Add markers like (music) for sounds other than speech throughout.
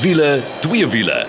Wiele, twee wiele.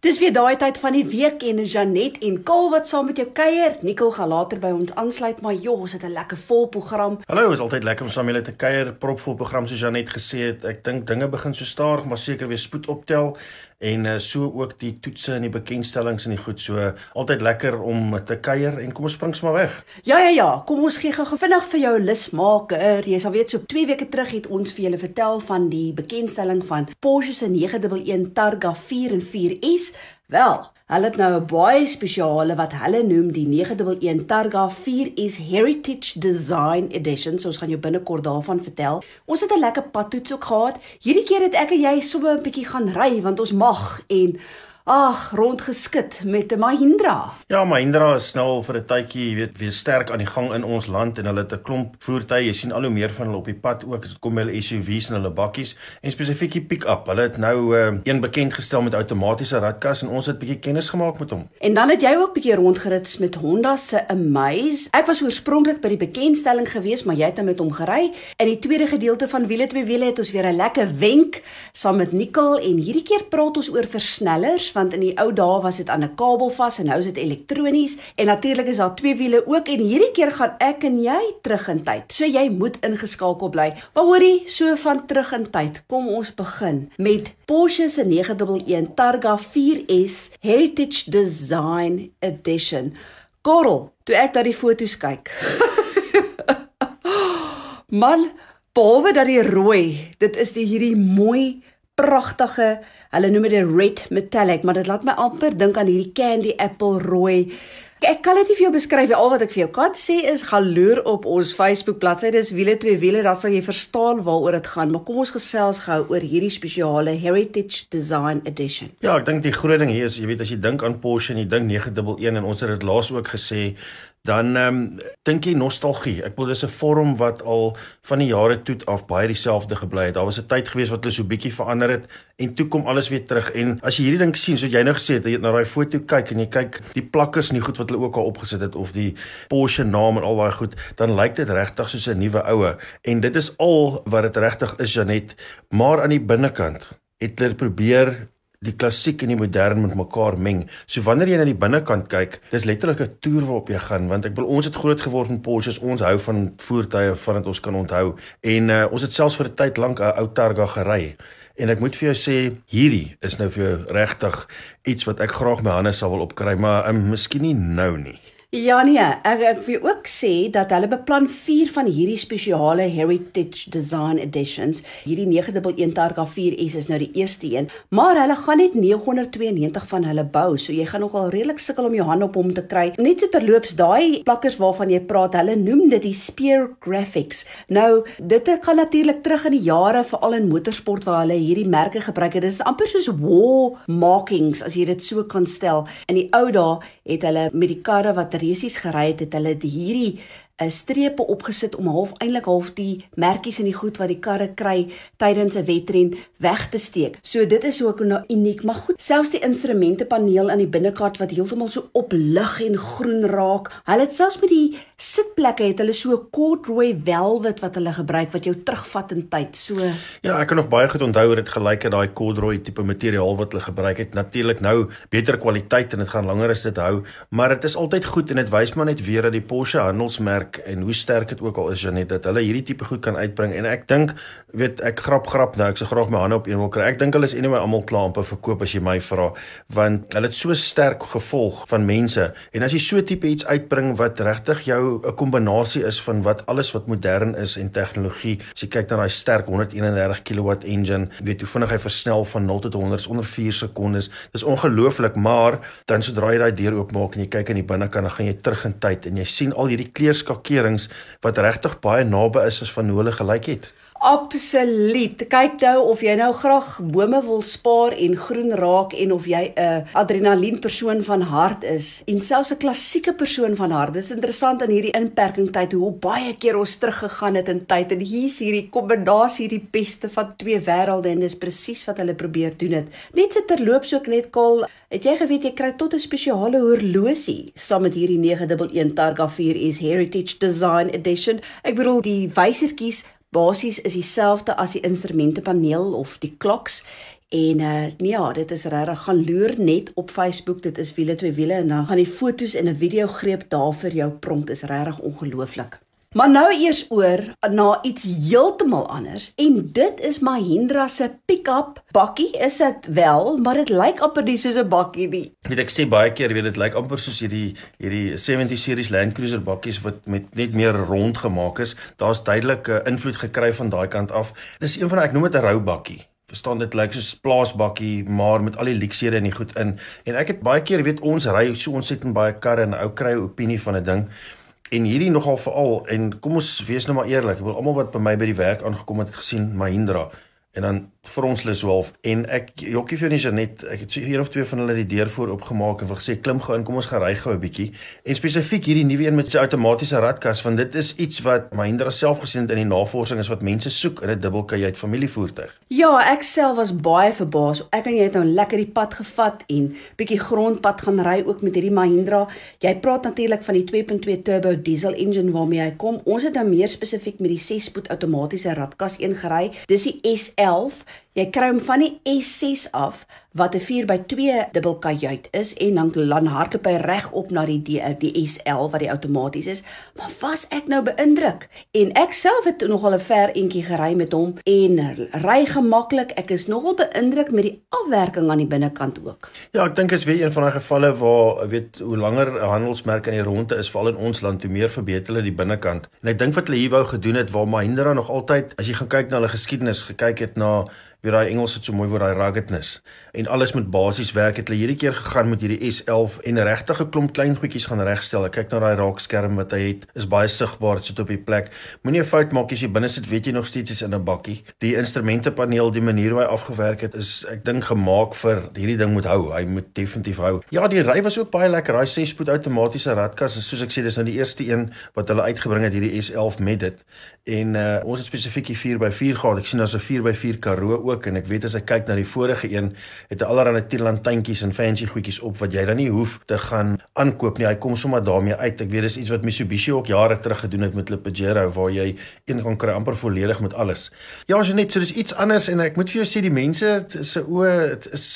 Dis weer daai tyd van die week en Janet en Kol wat saam met jou kuier. Nicole gaan later by ons aansluit, maar joh, ons het 'n lekker vol program. Hallo, is altyd lekker om saam met julle te kuier. Propvol program soos Janet gesê het. Ek dink dinge begin so stadig, maar seker weer spoed optel en uh, so ook die toetse en die bekendstellings en die goed. So altyd lekker om te kuier en kom ons spring sommer weg. Ja ja ja, kom ons gee gou vinnig vir jou 'n lusmaker. Jy sal weet so 2 weke terug het ons vir julle vertel van die bekendstelling van Porsche se 911 Targa 4 en 4S Wel, hulle het nou 'n baie spesiale wat hulle noem die 911 Targa 4S Heritage Design Edition. So ons gaan jou binnekort daarvan vertel. Ons het 'n lekker padtoets ook gehad. Hierdie keer het ek en jy sommer 'n bietjie gaan ry want ons mag en ag rondgeskit met 'n Mahindra. Ja, Mahindra is nou al vir 'n tydjie, jy weet, weer sterk aan die gang in ons land en hulle het 'n klomp voertuie. Jy sien al hoe meer van hulle op die pad ook dit kom by hulle SUV's en hulle bakkies en spesifiek die pick-up. Hulle het nou uh, een bekend gestel met outomatiese radkas en ons het 'n bietjie kennis gemaak met hom. En dan het jy ook bietjie rondgerit met Honda se Amaze. Ek was oorspronklik by die bekendstelling gewees, maar jy het nou met hom gery. In die tweede gedeelte van wiele twee wiele het ons weer 'n lekker wenk saam met Nicole en hierdie keer praat ons oor versnellers want in die ou dae was dit aan 'n kabel vas en nou is dit elektronies en natuurlik is daar twee wiele ook en hierdie keer gaan ek en jy terug in tyd. So jy moet ingeskakel bly. Maar hoorie, so van terug in tyd. Kom ons begin met Porsche se 911 Targa 4S Heritage Design Edition. Korrel, toe ek daai foto's kyk. (laughs) Man, behalwe dat die rooi, dit is die hierdie mooi pragtige Hulle noem dit red metallic, maar dit laat my amper dink aan hierdie candy apple rooi. Ek kan dit nie vir jou beskryf nie. Al wat ek vir jou kan sê is gaan loer op ons Facebook bladsy. Dis wiele twee wiele, dan sal jy verstaan waaroor dit gaan. Maar kom ons gesels gou oor hierdie spesiale Heritage Design Edition. Ja, ek dink die groot ding hier is, jy weet as jy dink aan Porsche en jy dink 911 en ons het dit laas ook gesê, dan ehm um, dink jy nostalgie. Ek wil dis 'n vorm wat al van die jare toe af baie dieselfde gebly het. Daar was 'n tyd gewees wat hulle so bietjie verander het en toe kom alles weer terug. En as jy hierdie ding sien, soos jy nou gesê het, jy na daai foto kyk en jy kyk die plakkers en die goed wat hulle ook al opgesit het of die Porsche naam en al daai goed, dan lyk dit regtig soos 'n nuwe oue. En dit is al wat dit regtig is, Janet. Maar aan die binnekant het hulle probeer die klassiek en die modern met mekaar meng. So wanneer jy na die binnekant kyk, dis letterlik 'n toer waarop jy gaan want ek wil ons het groot geword met Porsches. Ons hou van voertuie vandat ons kan onthou en uh, ons het selfs vir 'n tyd lank 'n ou Targa gery. En ek moet vir jou sê, hierdie is nou vir jou regtig iets wat ek graag my hande sal wil opkry, maar um, miskien nie nou nie. Ja nee, ek ek wil ook sê dat hulle beplan 4 van hierdie spesiale Heritage Design Editions. Hierdie 911 Targa 4S is nou die eerste een, maar hulle gaan net 992 van hulle bou, so jy gaan nogal redelik sukkel om jou hand op hom te kry. Net so terloops, daai plakkers waarvan jy praat, hulle noem dit die Spear Graphics. Nou, dit gaan natuurlik terug in die jare veral in motorsport waar hulle hierdie merke gebruik het. Dit is amper soos war markings as jy dit so kan stel. In die ou dae het hulle met die karre wat resies gery het, het hulle hierdie strepe opgesit om half eintlik half die merkies in die goed wat die karre kry tydens 'n wedren weg te steek. So dit is ook nou uniek, maar goed, selfs die instrumentepaneel aan die binnekant wat heeltemal so oplig en groen raak. Hulle het selfs met die sitplekke het hulle so corduroy velvet wat hulle gebruik wat jou terugvat in tyd. So Ja, ek kan nog baie goed onthou hoe dit gelyk het daai corduroy tipe materiaal wat hulle gebruik het. Natuurlik nou beter kwaliteit en dit gaan langer as dit hou, maar dit is altyd goed en dit wys maar net weer dat die Porsche handelsmerk sterk en hoe sterk dit ook al is Janet dat hulle hierdie tipe goed kan uitbring. En ek dink weet ek grap grap nou ek sou graag my hande op een wil kry. Ek dink hulle is anyway almal klaar te verkoop as jy my vra want hulle het so sterk gevolg van mense. En as jy so tipe iets uitbring wat regtig jou 'n kombinasie is van wat alles wat modern is en tegnologie as jy kyk na daai sterk 131 kW engine weet hoe vinnig hy versnel van 0 tot 100 onder 4 sekondes. Dis ongelooflik maar dan sodra jy daai deur oopmaak en jy kyk in die binnekant dan gaan jy terug in tyd en jy sien al hierdie kleurskak markerings wat regtig baie naby is as van hoe hulle gelyk het. Absoluut. Kyk nou of jy nou graag bome wil spaar en groen raak en of jy 'n adrenalien persoon van hart is en selfs 'n klassieke persoon van hart. Dit is interessant in hierdie inperking tyd hoe baie keer ons teruggegaan het in tyd en hier's hierdie kombinasie die beste van twee wêrelde en dis presies wat hulle probeer doen dit. Net so terloops ook net kol, het jy geweet jy kry tot 'n spesiale horlosie saam met hierdie 911 Targa 4S Heritage Design Edition. Ek bedoel die wysertjies basies is dieselfde as die instrumentepaneel of die kloks En uh ja, dit is regtig gaan loer net op Facebook. Dit is wiele twee wiele en dan gaan die fotos en 'n video greep daar vir jou pronk. Dit is regtig ongelooflik. Maar nou eers oor na iets heeltemal anders en dit is Mahindra se pick-up bakkie. Is dit wel, maar dit lyk amper nie soos 'n bakkie nie. Weet ek sê baie keer, weet dit lyk amper soos hierdie hierdie 70 series Land Cruiser bakkies wat met net meer rond gemaak is. Daar's duidelik 'n invloed gekry van daai kant af. Dis een van ek noem dit 'n rou bakkie verstaan dit lyk soos plaasbakkie maar met al die leksede en die goed in en ek het baie keer weet ons ry so ons het in baie karre en ou kry 'n opinie van 'n ding en hierdie nogal veral en kom ons wees nou maar eerlik ek wil almal wat by my by die werk aangekom het gesien Mahindra en dan vir ons lus half en ek jokkie vir so net ek het so een of twee van hulle die deur voor oopgemaak en vir gesê klim gou in kom ons gaan ry gou 'n bietjie en spesifiek hierdie nuwe een met sy outomatiese radkas want dit is iets wat Mahindra self gesien het in die navorsing is wat mense soek in 'n dubbelkajuit familievoertuig. Ja, ek self was baie verbaas. Ek en jy het nou lekker die pad gevat en bietjie grondpad gaan ry ook met hierdie Mahindra. Jy praat natuurlik van die 2.2 turbo diesel engine waarmee hy kom. Ons het nou meer spesifiek met die 6-spoed outomatiese radkas ingery. Dis die S11 Jy kry hom van die S6 af wat 'n 4x2 dubbelkajuit is en dan lan hardloop hy reg op na die die, die SL wat die outomaties is. Maar was ek nou beïndruk en ek self het nogal 'n ver entjie gery met hom en ry gemaklik. Ek is nogal beïndruk met die afwerking aan die binnekant ook. Ja, ek dink is weer een van daai gevalle waar weet hoe langer 'n handelsmerk in die ronde is veral in ons land, hoe meer verbeter hulle die binnekant. En ek dink wat hulle hier wou gedoen het waar Mahindra nog altyd as jy gaan kyk na hulle geskiedenis, gekyk het na weer daai Engels het so mooi oor daai ruggedness en alles met basies werk het hulle hierdie keer gegaan met hierdie S11 en regtig 'n klomp klein goedjies gaan regstel. Ek kyk na daai raakskerm wat hy het, is baie sigbaar, dit sit op die plek. Moenie 'n fout maak as jy binne sit, weet jy nog steeds is in 'n bakkie. Die instrumentepaneel, die manier hoe hy afgewerk het, is ek dink gemaak vir hierdie ding moet hou. Hy moet definitief hou. Ja, die ry was ook baie lekker. Daai 6-spoed outomatiese radkas, soos ek sê, dis nou die eerste een wat hulle uitgebring het hierdie S11 met dit. En uh, ons het spesifiek die 4x4 gehad. Ek sien daar's 'n 4x4 Karoo ook en ek weet as ek kyk na die vorige een het hy allerlei tierlantuintjies en fancy goedjies op wat jy dan nie hoef te gaan aankoop nie. Hy kom sommer daarmee uit. Ek weet dis iets wat Mitsubishi ook jare terug gedoen het met hulle Pajero waar jy een kan kry amper volledig met alles. Ja as jy net so dis iets anders en ek moet vir jou sê die mense se o is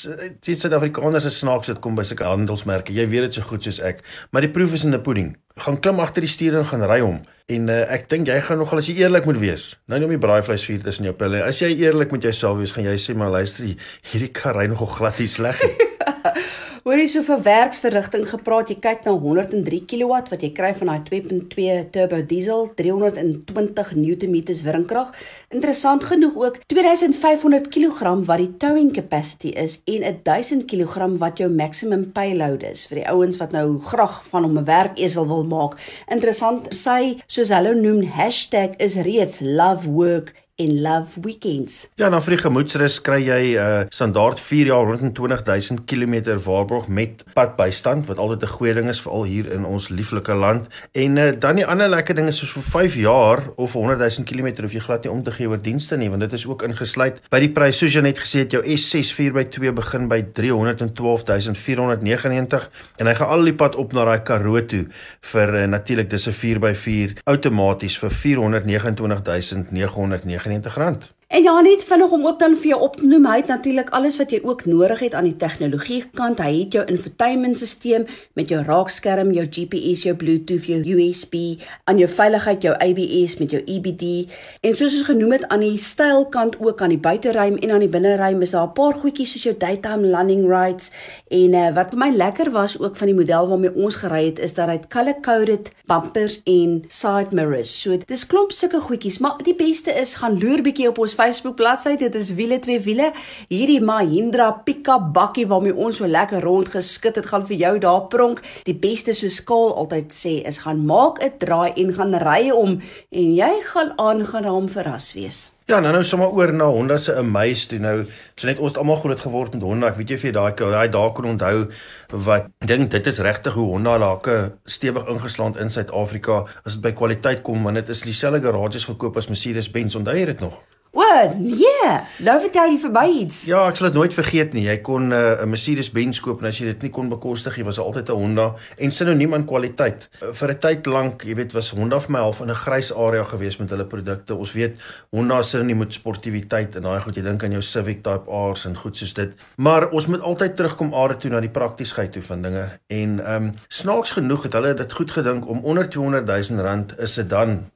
dit Suid-Afrikaners is snaaks dit kom by sulke handelsmerke. Jy weet dit so goed soos ek. Maar die proef is in die pudding. Gaan klim agter die stuur en gaan ry hom. En uh, ek dink jy gaan nogal as jy eerlik moet wees. Nou nie om die braaivleisvuur tussen jou pille. As jy eerlik met jouself wees, gaan jy sê maar luister, hierdie kar ry nogal glad hier sleg. (laughs) Hoor jy so vir werksverrigting gepraat, jy kyk na 103 kW wat jy kry van daai 2.2 turbo diesel, 320 Nm wringkrag. Interessant genoeg ook 2500 kg wat die towing capacity is en 1000 kg wat jou maximum payload is vir die ouens wat nou graag van hom 'n werkesel wil maak. Interessant, sy soos hulle noem hashtag is reeds love work en love weekends. Ja, nou vir die gemoedsrus kry jy 'n uh, standaard 4 jaar 120000 km waarborg met padbystand wat altyd 'n goeie ding is veral hier in ons lieflike land. En uh, dan die ander lekker ding is soos vir 5 jaar of 100000 km hoef jy glad nie om te gee oor dienste nie want dit is ook ingesluit by die prys soos jy net gesê het jou S6 4x2 begin by 312499 en hy gaan al die pad op na daai Karoo toe vir uh, natuurlik dis 'n 4x4 outomaties vir 429999 R90. En ja, net vinnig om ook dan vir jou op te noem, hy het natuurlik alles wat jy ook nodig het aan die tegnologie kant. Hy het jou infotainmentstelsel met jou raakskerm, jou GPS, jou Bluetooth, jou USB, aan jou veiligheid, jou ABS met jou EBD. En soos ons genoem het aan die stylkant ook aan die buiteruim en aan die binneruim is daar 'n paar goedjies soos jou daytime landing rights en uh, wat vir my lekker was ook van die model waarmee ons gery het is dat hy color coded bumpers en side mirrors. So dis klomp sulke goedjies, maar die beste is gaan loer bietjie op ons Facebook bladsy. Dit is wiele twee wiele. Hierdie Mahindra pick-up bakkie waarmee ons so lekker rond geskit het, gaan vir jou daar pronk. Die beste so skaal altyd sê is gaan maak 'n draai en gaan ry om en jy gaan aangenaam verras wees. Ja, nou nou sommer oor na Honda se Amaze toe nou. So net ons almal groot geword met Honda. Ek weet jy vir daai daai daai kon onthou wat dink dit is regtig hoe Honda lake stewig ingeslaan in Suid-Afrika as dit by kwaliteit kom want dit is dieselfde garages verkoop as Mercedes-Benz. Onthou jy dit nog? O, nee. Nou vertel jy vir my iets. Ja, ek sal dit nooit vergeet nie. Jy kon uh, 'n Mercedes-Benz koop en as jy dit nie kon bekostig nie, was altyd 'n Honda en sinoniem aan kwaliteit. Uh, vir 'n tyd lank, jy weet, was Honda vir my half in 'n grys area gewees met hulle produkte. Ons weet Honda se nie met sportiwiteit en daai goed jy dink aan jou Civic Type R's en goed soos dit. Maar ons moet altyd terugkom aarde toe na die praktiesheid toe van dinge. En ehm um, snaaks genoeg het hulle dit goed gedink om onder 200 000 rand 'n sedan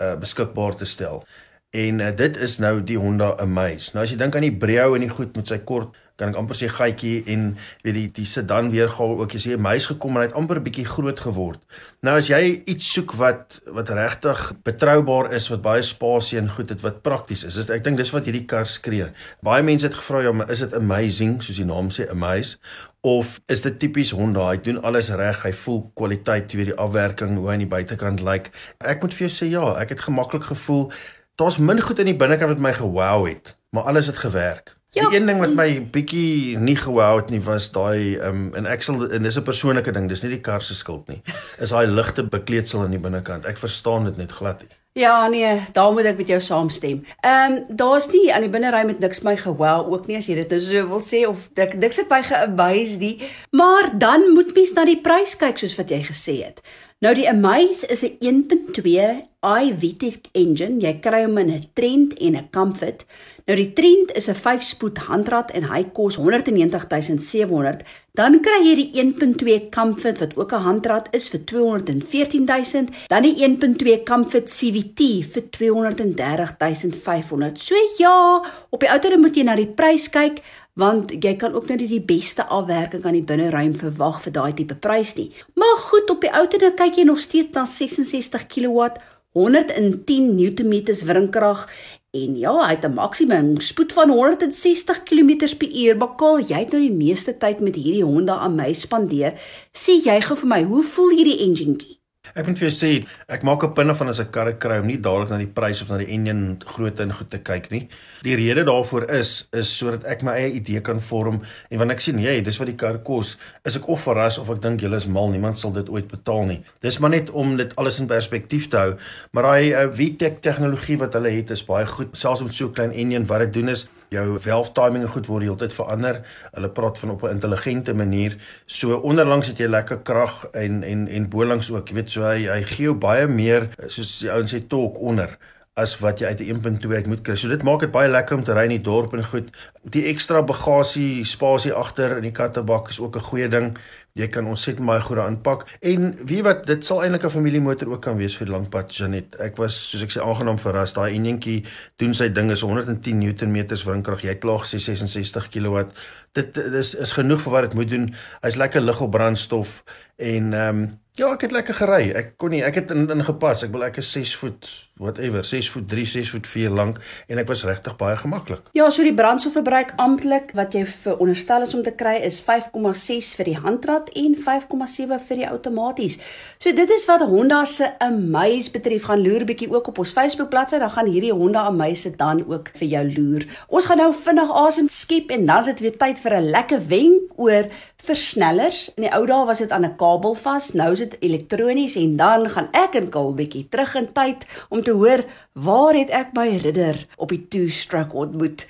uh, beskikbaar te stel. En uh, dit is nou die Honda Amaze. Nou as jy dink aan die Brio en die goed met sy kort kan ek amper sê gatjie en weet die die sedan weergawe ook jy sê muis gekom en hy het amper 'n bietjie groot geword. Nou as jy iets soek wat wat regtig betroubaar is, wat baie spasie en goed het wat prakties is. is ek dink dis wat hierdie kar skree. Baie mense het gevra ja, maar is dit amazing soos die naam sê amaze of is dit tipies Honda? Hy doen alles reg. Hy voel kwaliteit, weet die afwerking, hoe hy aan die buitekant lyk. Ek moet vir jou sê ja, ek het gemaklik gevoel. Daar's min goed in die binnekant wat my gewow het, maar alles het gewerk. Ja, die een ding wat my bietjie nie gehou het nie was daai um, en ek sal en dis 'n persoonlike ding, dis nie die kar se skuld nie. Is daai ligte bekleedsel aan die binnekant. Ek verstaan dit net glad nie. Ja nee, daar moet ek met jou saamstem. Ehm um, daar's nie aan die binnery met niks my gewel ook nie as jy dit so wil sê of ek niks het my geamaze nie. Maar dan moet mens na die prys kyk soos wat jy gesê het. Nou die Amaze is 'n 1.2 iVTEC engine. Jy kry hom in 'n Trend en 'n Comfort. Nou die Trend is 'n 5-spoed handrat en hy kos 190700. Dan kry jy die 1.2 Comfort wat ook 'n handrat is vir 214000, dan die 1.2 Comfort CVT vir 230500. So ja, op die outere moet jy na die prys kyk want jy kan ook nou nie die beste afwerking aan die binneruim verwag vir daai tipe prys nie. Maar goed, op die outere kyk jy nog steeds na 66 kW 110 Nm wringkrag En ja, hy het 'n maksimum spoed van 160 km/h. Bakal, jy het nou die meeste tyd met hierdie Honda aan my spandeer. Sê jy gou vir my, hoe voel hierdie enjinkie? Ek moet vir jou sê, ek maak 'n punt van as ek karre kry om nie dadelik na die prys of na die enjin grootte en goed te kyk nie. Die rede daarvoor is is sodat ek my eie idee kan vorm en wanneer ek sien, "Hey, dis wat die kar kos," is ek of verras of ek dink julle is mal, niemand sal dit ooit betaal nie. Dis maar net om dit alles in perspektief te hou. Maar daai uh, VTEC tegnologie wat hulle het is baie goed, selfs met so 'n klein enjin wat dit doen is jou valve timing goed word heeltyd verander. Hulle praat van op 'n intelligente manier. So onderlangs het jy lekker krag en en en bolangs ook. Jy weet so hy hy gee jou baie meer soos die ouens sê torque onder as wat jy uit 'n 1.2 uit moet kry. So dit maak dit baie lekker om te ry in die dorp en goed. Die ekstra bagasie spasie agter in die kattebak is ook 'n goeie ding. Jy kan ontsettend baie goed daarin pak. En wie wat dit sal eintlik 'n familiemotor ook kan wees vir die langpad Janet. Ek was soos ek sê aangenaam verras. Daai enjintjie doen sy ding is 110 Newtonmeters windkrag. Jy klaag 66 kW. Dit dis is genoeg vir wat dit moet doen. Hy's lekker lig op brandstof en ehm um, ja, ek het lekker gery. Ek kon nie ek het in, in gepas. Ek wil ek is 6 voet whatever 6 voet 3 6 voet 4 lank en ek was regtig baie gemaklik. Ja, so die brandstofverbruik amptelik wat jy veronderstel is om te kry is 5,6 vir die handrat en 5,7 vir die outomaties. So dit is wat Honda se Amaze betref. Gaan loer bietjie ook op ons Facebook bladsy, dan gaan hierdie Honda Amaze dan ook vir jou loer. Ons gaan nou vinnig asem skep en dan is dit weer tyd vir 'n lekker wenk oor versnellers. In die ou dae was dit aan 'n kabel vas, nou is dit elektronies en dan gaan ek en Kil bietjie terug in tyd om te hoor waar het ek my ridder op die two-stroke ontmoet.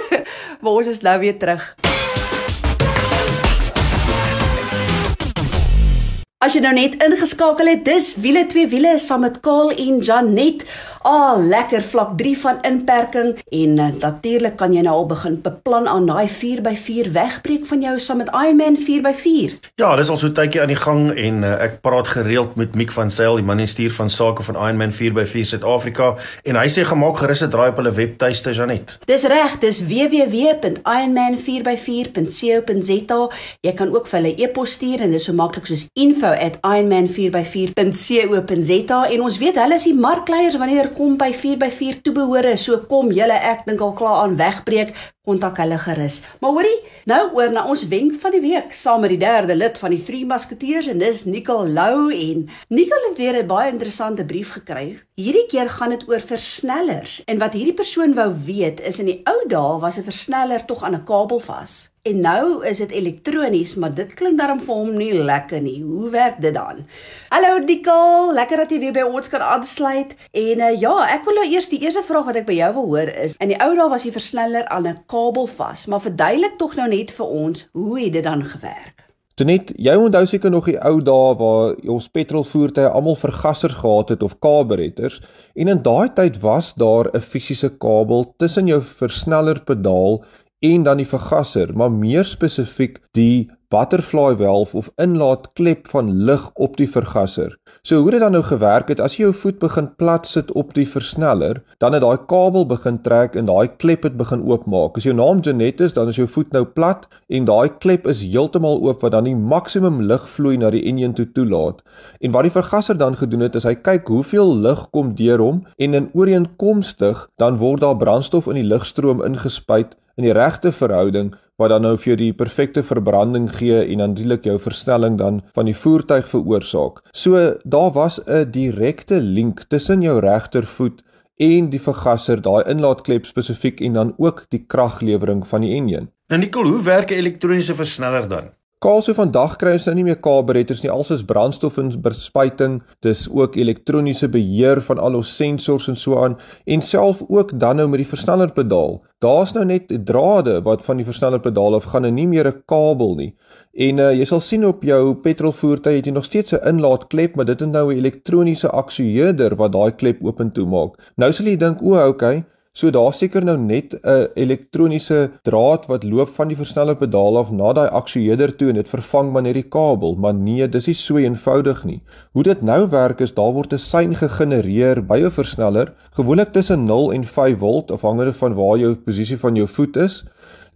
(laughs) maar ons is nou weer terug. As jy nou net ingeskakel het, dis wiele twee wiele saam met Kaal en Janet. Ah, oh, lekker vlak 3 van inperking en uh, natuurlik kan jy nou al begin beplan aan daai 4x4 wegbreek van jou saam met Ironman 4x4. Ja, dis al so tydjie aan die gang en uh, ek praat gereeld met Mick van Sail, die minister van sake van Ironman 4x4 Suid-Afrika en hy sê gemaak gerus 'n draai op hulle webtuiste Janet. Dis reg, dis www.ironman4x4.co.za. Jy kan ook vir hulle e-pos stuur en dis so maklik soos info info@ironman4x4.co.za en ons weet hulle is die markleiers wanneer kom by 4x4 toebehore. So kom julle ek dink al klaar aan wegbreek. kontak hulle gerus. Maar hoorie, nou oor na ons wenk van die week saam met die derde lid van die Three Musketeers en dis Nicole Lou en Nicole het weer 'n baie interessante brief gekry. Hierdie keer gaan dit oor versnellers en wat hierdie persoon wou weet is in die ou dae was 'n versneller tog aan 'n kabel vas. En nou is dit elektronies, maar dit klink darm vir hom nie lekker nie. Hoe werk dit dan? Hallo Dikkel, lekker dat jy weer by ons kan aansluit. En uh, ja, ek wil nou eers die eerste vraag wat ek by jou wil hoor is, in die ou dae was die versneller aan 'n kabel vas, maar verduidelik tog nou net vir ons, hoe het dit dan gewerk? Tonet, jy onthou seker nog die ou dae waar ons petrolvoertuie almal vergassers gehad het of karburettors en in daai tyd was daar 'n fisiese kabel tussen jou versnellerpedaal en dan die vergasser, maar meer spesifiek die butterfly valve of inlaatklep van lug op die vergasser. So hoe dit dan nou gewerk het, as jy jou voet begin plat sit op die versneller, dan het daai kabel begin trek en daai klep het begin oopmaak. As jou naam Janet is, dan is jou voet nou plat en daai klep is heeltemal oop wat dan die maksimum lugvloei na die enjin toe toelaat. En wat die vergasser dan gedoen het, is hy kyk hoeveel lug kom deur hom en in ooreenkomstig dan word daar brandstof in die lugstroom ingespuit in die regte verhouding wat dan nou vir jou die perfekte verbranding gee en natuurlik jou versnelling dan van die voertuig veroorsaak. So daar was 'n direkte link tussen jou regtervoet en die vergasser, daai inlaatklep spesifiek en dan ook die kraglewering van die enjin. Nou Nicole, hoe werk 'n elektroniese versneller dan? Kaalse vandag kry ons nou nie meer karburettors nie, alsoos brandstof en bespuiting, dis ook elektroniese beheer van al ons sensors en so aan en self ook dan nou met die versnellerpedaal. Daar's nou net drade wat van die versnellerpedaal af gaan en nie meer 'n kabel nie. En uh, jy sal sien op jou petrolvoertuig het jy nog steeds 'n inlaatklep, maar dit is nou 'n elektroniese aksueerder wat daai klep oop en toe maak. Nou sal jy dink, o, okay, So daar seker nou net 'n elektroniese draad wat loop van die versnellerpedaal af na daai aksueerder toe en dit vervang maar net die kabel, maar nee, dis nie so eenvoudig nie. Hoe dit nou werk is daar word 'n sein gegenereer by 'n versneller, gewoonlik tussen 0 en 5 volt afhangende van waar jou posisie van jou voet is.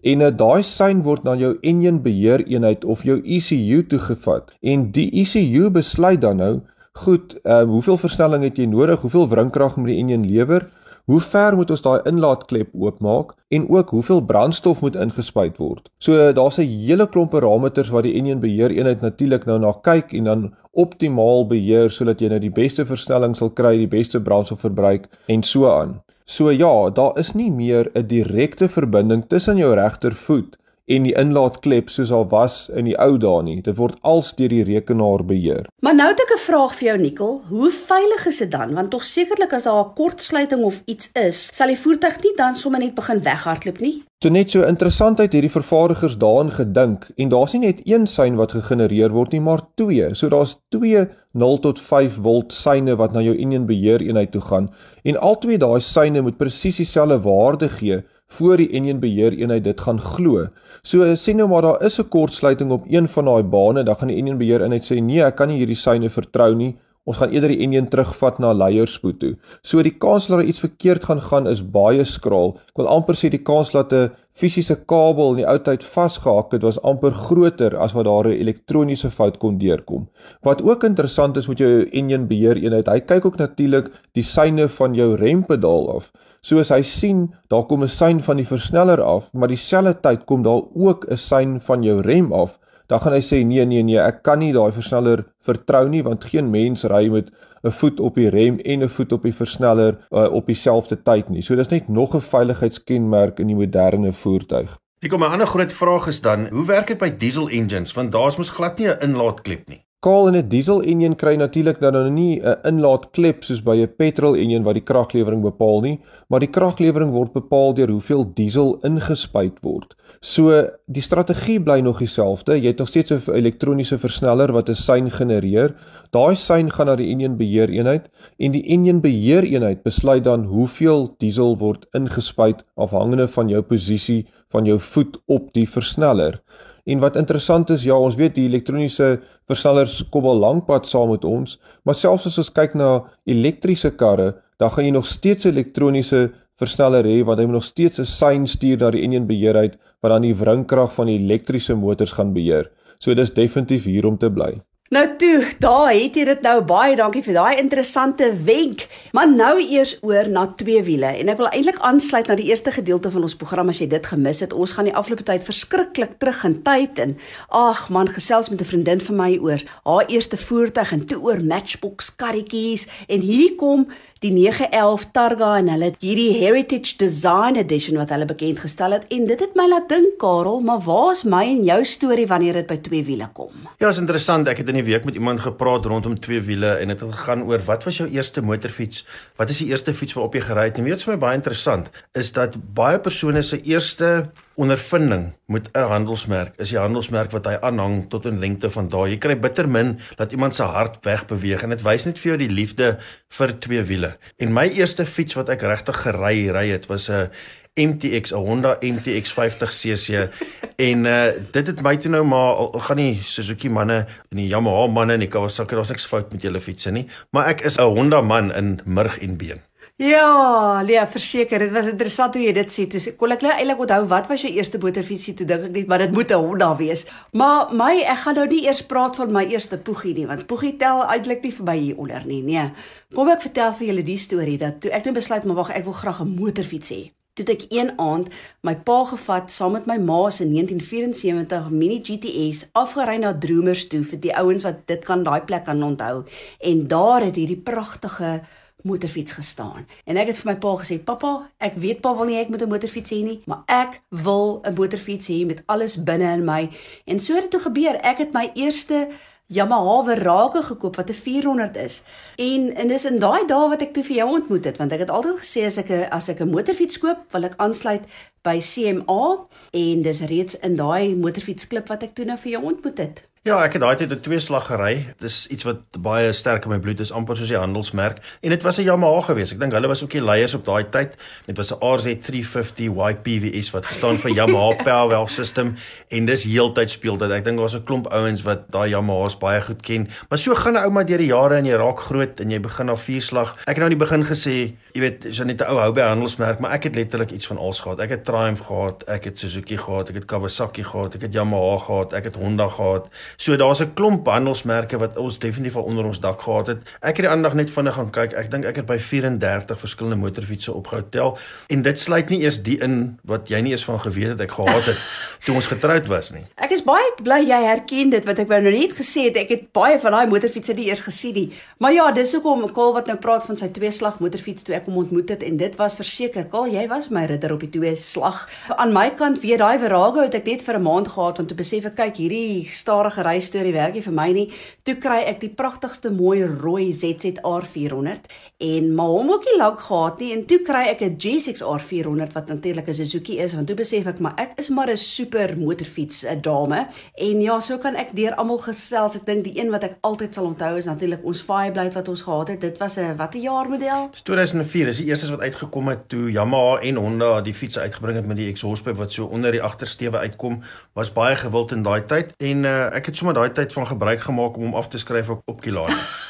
En uh, daai sein word na jou enjin beheer eenheid of jou ECU toegevat. En die ECU besluit dan nou, goed, uh, hoeveel versnelling het jy nodig? Hoeveel wringkrag moet die enjin lewer? Hoe ver moet ons daai inlaatklep oopmaak en ook hoeveel brandstof moet ingespuit word? So daar's 'n hele klomp parameters wat die enjin beheer eenheid natuurlik nou na kyk en dan optimaal beheer sodat jy nou die beste versnelling sal kry, die beste brandstofverbruik en so aan. So ja, daar is nie meer 'n direkte verbinding tussen jou regtervoet en die inlaatklep soos al was in die ou dae nie. Dit word als deur die rekenaar beheer. Maar nou het ek 'n vraag vir jou Nikkel. Hoe veilig is dit dan? Want tog sekerlik as daar 'n kortsluiting of iets is, sal die voertuig nie dan sommer net begin weghardloop nie. Toe net so interessant uit hierdie vervaardigers daarin gedink en daar's nie net een sein wat gegenereer word nie, maar twee. So daar's twee 0 tot 5 volt seine wat na jou enjin beheer eenheid toe gaan en albei daai seine moet presies dieselfde waarde gee voor die enjin beheer eenheid dit gaan glo. So sê nou maar daar is 'n kortsluiting op een van daai bane, dan gaan die enjin beheer eenheid sê nee, ek kan nie hierdie seine vertrou nie. Ons gaan eerder die enjin terugvat na leierspoed toe. So die kans dat iets verkeerd gaan gaan is baie skraal. Ek wil amper sê die kans dat 'n fisiese kabel in die ou tyd vasgehak het was amper groter as wat daar 'n elektroniese fout kon deurkom. Wat ook interessant is met jou enjin beheer eenheid, hy kyk ook natuurlik die seine van jou rempedaal af. So as hy sien daar kom 'n sein van die versneller af, maar dieselfde tyd kom daar ook 'n sein van jou rem af, dan gaan hy sê nee nee nee, ek kan nie daai versneller vertrou nie want geen mens ry met 'n voet op die rem en 'n voet op die versneller uh, op dieselfde tyd nie. So dis net nog 'n veiligheidskenmerk in die moderne voertuig. Ek kom 'n ander groot vraag is dan, hoe werk dit by diesel engines want daar's mos glad nie 'n inlaatklep nie. Kaal in 'n diesel enjin kry natuurlik dan nou nie 'n inlaatklep soos by 'n petrol enjin wat die kraglewering bepaal nie, maar die kraglewering word bepaal deur hoeveel diesel ingespuit word. So die strategie bly nog dieselfde. Jy het nog steeds 'n elektroniese versneller wat 'n sein genereer. Daai sein gaan na die enjin beheer eenheid en die enjin beheer eenheid besluit dan hoeveel diesel word ingespuit afhangende van jou posisie van jou voet op die versneller. En wat interessant is, ja, ons weet die elektroniese versnellers kom al lankpad saam met ons, maar selfs as ons kyk na elektriese karre, dan gaan jy nog steeds 'n elektroniese versneller hê wat hy nog steeds 'n sein stuur na die enjin beheer uit wat dan die wringkrag van die elektriese motors gaan beheer. So dis definitief hier om te bly. Nou toe, daar het jy dit nou baie dankie vir daai interessante wenk. Maar nou eers oor na twee wiele en ek wil eintlik aansluit na die eerste gedeelte van ons program as jy dit gemis het. Ons gaan die afgelope tyd verskriklik terug in tyd en ag man, gesels met 'n vriendin van my oor haar eerste voertuig en toe oor Matchbox karretjies en hier kom die 911 Targa en hulle hierdie Heritage Design Edition wat hulle bekend gestel het en dit het my laat dink Karel, maar waar's my en jou storie wanneer dit by twee wiele kom? Ja, is interessant. Ek het in die week met iemand gepraat rondom twee wiele en dit het gegaan oor wat was jou eerste motorfiets? Wat is die eerste fiets waarop jy gery het? En weet jy wat vir my baie interessant is dat baie persone se eerste ondervinding met 'n handelsmerk is die handelsmerk wat hy aanhang tot in lengte van dae. Jy kry bitter min dat iemand se hart wegbeweeg en dit wys net vir jou die liefde vir twee wiele. En my eerste fiets wat ek regtig gery ry het was 'n MTX, 'n Honda MTX 50cc en uh dit het my toe nou maar al, al gaan nie Suzuki manne en die Yamaha manne en die Kawasaki daar's niks fout met julle fietsse nie, maar ek is 'n Honda man in murg en been. Ja, Lia, verseker, dit was interessant hoe jy dit sê. Dis kon ek nou eintlik onthou wat was jou eerste motorfietsie toe dink ek net, maar dit moet 'n Honda wees. Maar my ek gaan nou nie eers praat van my eerste poegie nie, want poegie tel eintlik nie vir my hier onder nie. Nee. Kom ek vertel vir julle die storie dat toe ek nou besluit maar wag, ek wil graag 'n motorfiets hê. Toe ek een aand my pa gevat saam met my ma se 1974 Mini GTS afgery na Droomers toe vir die ouens wat dit kan daai plek kan onthou. En daar het hierdie pragtige motorfiets gestaan. En ek het vir my pa gesê, "Pappa, ek weet pa wil nie ek moet 'n motorfiets hê nie, maar ek wil 'n motorfiets hê met alles binne in my." En so het dit toe gebeur. Ek het my eerste Yamaha Verake gekoop wat 'n 400 is. En en dis in daai dae wat ek toe vir jou ontmoet het, want ek het altyd gesê as ek 'n as ek 'n motorfiets koop, wil ek aansluit by CMA en dis reeds in daai motorfietsklub wat ek toe nou vir jou ontmoet het. Ja, ek het daai tyd 'n twee slag gery. Dis iets wat baie sterk in my bloed is, amper soos die handelsmerk. En dit was 'n Yamaha geweest. Ek dink hulle was ook die leiers op daai tyd. Dit was 'n RZ350 YPWS wat gestaan vir Yamaha (laughs) Powerwell System en dis heeltyd speel dit. Ek dink daar was 'n klomp ouens wat daai Yamahas baie goed ken. Maar so gaan 'n ou maar deur die jare en jy raak groot en jy begin na vier slag. Ek het nou in die begin gesê, jy weet, is net 'n ou hou by handelsmerk, maar ek het letterlik iets van alles gehad. Ek het Triumph gehad, ek het Suzuki gehad, ek het Kawasaki gehad, ek het Yamaha gehad, ek het Honda gehad. So daar's 'n klomp handelsmerke wat ons definitief al onder ons dak gehad het. Ek het die aandag net vinnig gaan kyk. Ek dink ek het by 34 verskillende motorfietsse opgehou tel en dit sluit nie eers die in wat jy nie eens van geweet het ek gehad het (laughs) toe ons getroud was nie. Ek is baie bly jy herken dit wat ek wou nou net gesê het. Ek het baie van daai motorfietsse nie eers gesien nie. Maar ja, dis hoekom Kol wat nou praat van sy twee slag motorfiets toe ek hom ontmoet het en dit was verseker Kol, jy was my ridder op die twee slag. Aan my kant weer daai Virago het ek net vir 'n maand gehad om te besef ek kyk hierdie stadige reis storie werk nie vir my nie. Toe kry ek die pragtigste mooi rooi ZZR 400 en maar hom ook nie lank gehad nie en toe kry ek 'n G6R 400 wat natuurlik 'n Suzuki is want toe besef ek maar ek is maar 'n super motorfiets 'n dame en ja, so kan ek deur almal gesels. Ek dink die een wat ek altyd sal onthou is natuurlik ons Fireblade wat ons gehad het. Dit was 'n watter jaar model? 2004 is die eerste wat uitgekom het toe Yamaha en Honda die fietsse uitgebring het met die exhaustpipe wat so onder die agtersteewe uitkom. Was baie gewild in daai tyd en uh, ek het sommer daai tyd van gebruik gemaak om hom af te skryf op, op Kilane. (laughs)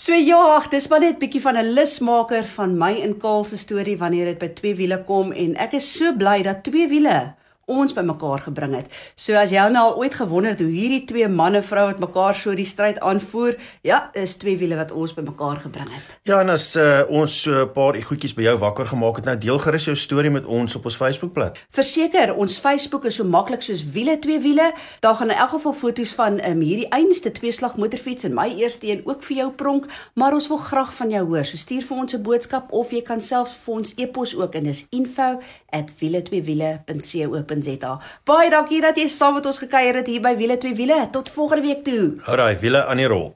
so ja, dis maar net 'n bietjie van 'n lusmaker van my en Kaal se storie wanneer dit by twee wiele kom en ek is so bly dat twee wiele ons bymekaar gebring het. So as jy nou al ooit gewonder het hoe hierdie twee manne vrou wat mekaar so die stryd aanvoer, ja, is twee wiele wat ons bymekaar gebring het. Ja, en as uh, ons so 'n paar goedjies by jou wakker gemaak het, nou deel gerus jou storie met ons op ons Facebookblad. Verseker, ons Facebook is so maklik soos wiele twee wiele. Daar gaan in elk geval foto's van um, hierdie einste tweeslag motorfiets en my eerste een ook vir jou pronk, maar ons wil graag van jou hoor. So stuur vir ons 'n boodskap of jy kan self vir ons e-pos ook en dis info@wiele2wiele.co.za www.wiele2wiele.co.za. Baie dankie dat jy saam met ons gekuier het hier by Wiele2Wiele. Tot volgende week toe. Daai wiele aan die rol.